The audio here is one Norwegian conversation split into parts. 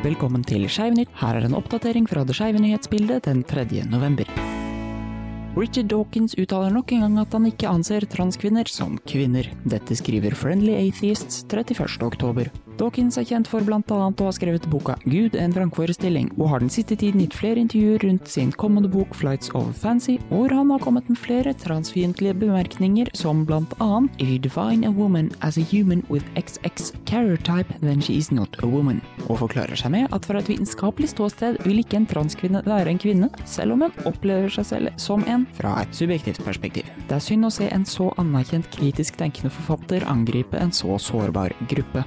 velkommen til Skeivnytt. Her er en oppdatering fra det skeive nyhetsbildet den 3. november. Richard Dawkins uttaler nok en gang at han ikke anser transkvinner som kvinner. Dette skriver Friendly Atheists 31. oktober. Dawkins er kjent for annet å ha skrevet boka Gud, en vrangforestilling, og har den siste tiden gitt flere intervjuer rundt sin kommende bok Flights of Fancy, hvor han har kommet med flere transfiendtlige bemerkninger, som annet If you define a woman as a human with XX character then she is not a woman, og forklarer seg med at fra et vitenskapelig ståsted vil ikke en transkvinne være en kvinne, selv om hun opplever seg selv som en fra et subjektivt perspektiv. Det er synd å se en så anerkjent kritisk tenkende forfatter angripe en så sårbar gruppe.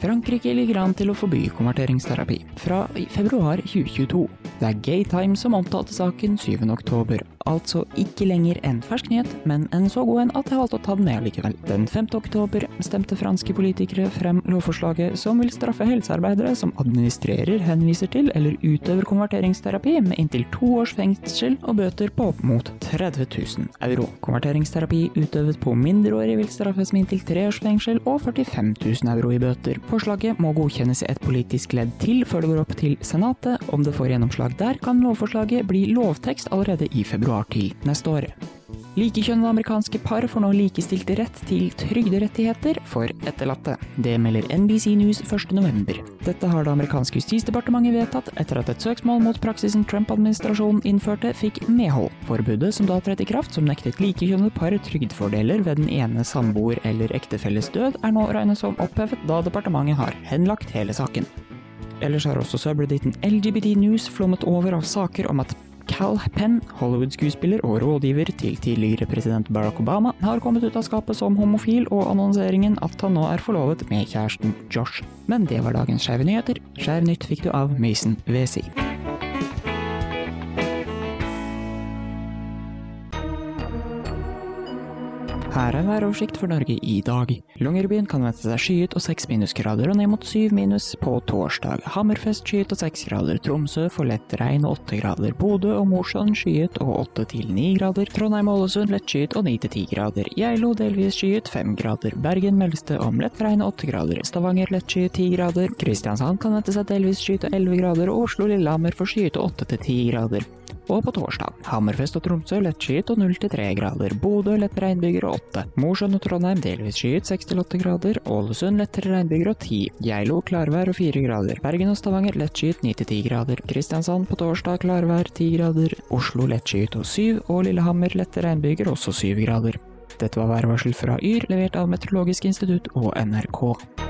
Frankrike ligger an til å forby konverteringsterapi fra februar 2022. Det er Gaytime som omtalte saken 7. altså ikke lenger en fersk nyhet, men en så god en at jeg valgte å ta den med likevel. Den 5. oktober stemte franske politikere frem lovforslaget som vil straffe helsearbeidere som administrerer, henviser til eller utøver konverteringsterapi med inntil to års fengsel og bøter på opp mot 30 000 euro. Konverteringsterapi utøvet på mindreårige vil straffes med inntil tre års fengsel og 45 000 euro i bøter. Forslaget må godkjennes i et politisk ledd til før det går opp til Senatet. Om det får gjennomslag der, kan lovforslaget bli lovtekst allerede i februar til neste år. Likekjønnede amerikanske par får nå likestilt rett til trygderettigheter for etterlatte. Det melder NBC News 1.11. Dette har det amerikanske justisdepartementet vedtatt etter at et søksmål mot praksisen Trump-administrasjonen innførte, fikk medhold. Forbudet som da trådte i kraft, som nektet likekjønnede par trygdefordeler ved den ene samboer eller ektefelles død, er nå regnet som opphevet, da departementet har henlagt hele saken. Ellers har også subredditen LGBT News flommet over av saker om at Cal Penn, Hollywood-skuespiller og rådgiver til tidligere president Barack Obama, har kommet ut av skapet som homofil, og annonseringen at han nå er forlovet med kjæresten Josh. Men det var dagens skeive nyheter. Skeiv nytt fikk du av Mason Wesi. Her er en væroversikt for Norge i dag. Longyearbyen kan vente seg skyet og seks minusgrader og ned mot syv minus på torsdag. Hammerfest skyet og seks grader. Tromsø får lett regn og åtte grader. Bodø og Mosjøen skyet og åtte til ni grader. Trondheim og Ålesund lett skyet og ni til ti grader. Geilo delvis skyet fem grader. Bergen meldes det om lett regn og åtte grader. Stavanger lett skyet ti grader. Kristiansand kan vente seg delvis skyet og elleve grader. Og Oslo-Lillehammer får skyet og åtte til ti grader. Og på torsdag Hammerfest og Tromsø lettskyet og 0-3 grader. Bodø lett regnbyger og 8. Mosjøen og Trondheim delvis skyet 6-8 grader. Ålesund lettere regnbyger og 10. Geilo klarvær og 4 grader. Bergen og Stavanger lettskyet 9-10 grader. Kristiansand på torsdag klarvær 10 grader. Oslo lettskyet og 7. Og Lillehammer lette regnbyger også 7 grader. Dette var værvarsel fra Yr, levert av Meteorologisk institutt og NRK.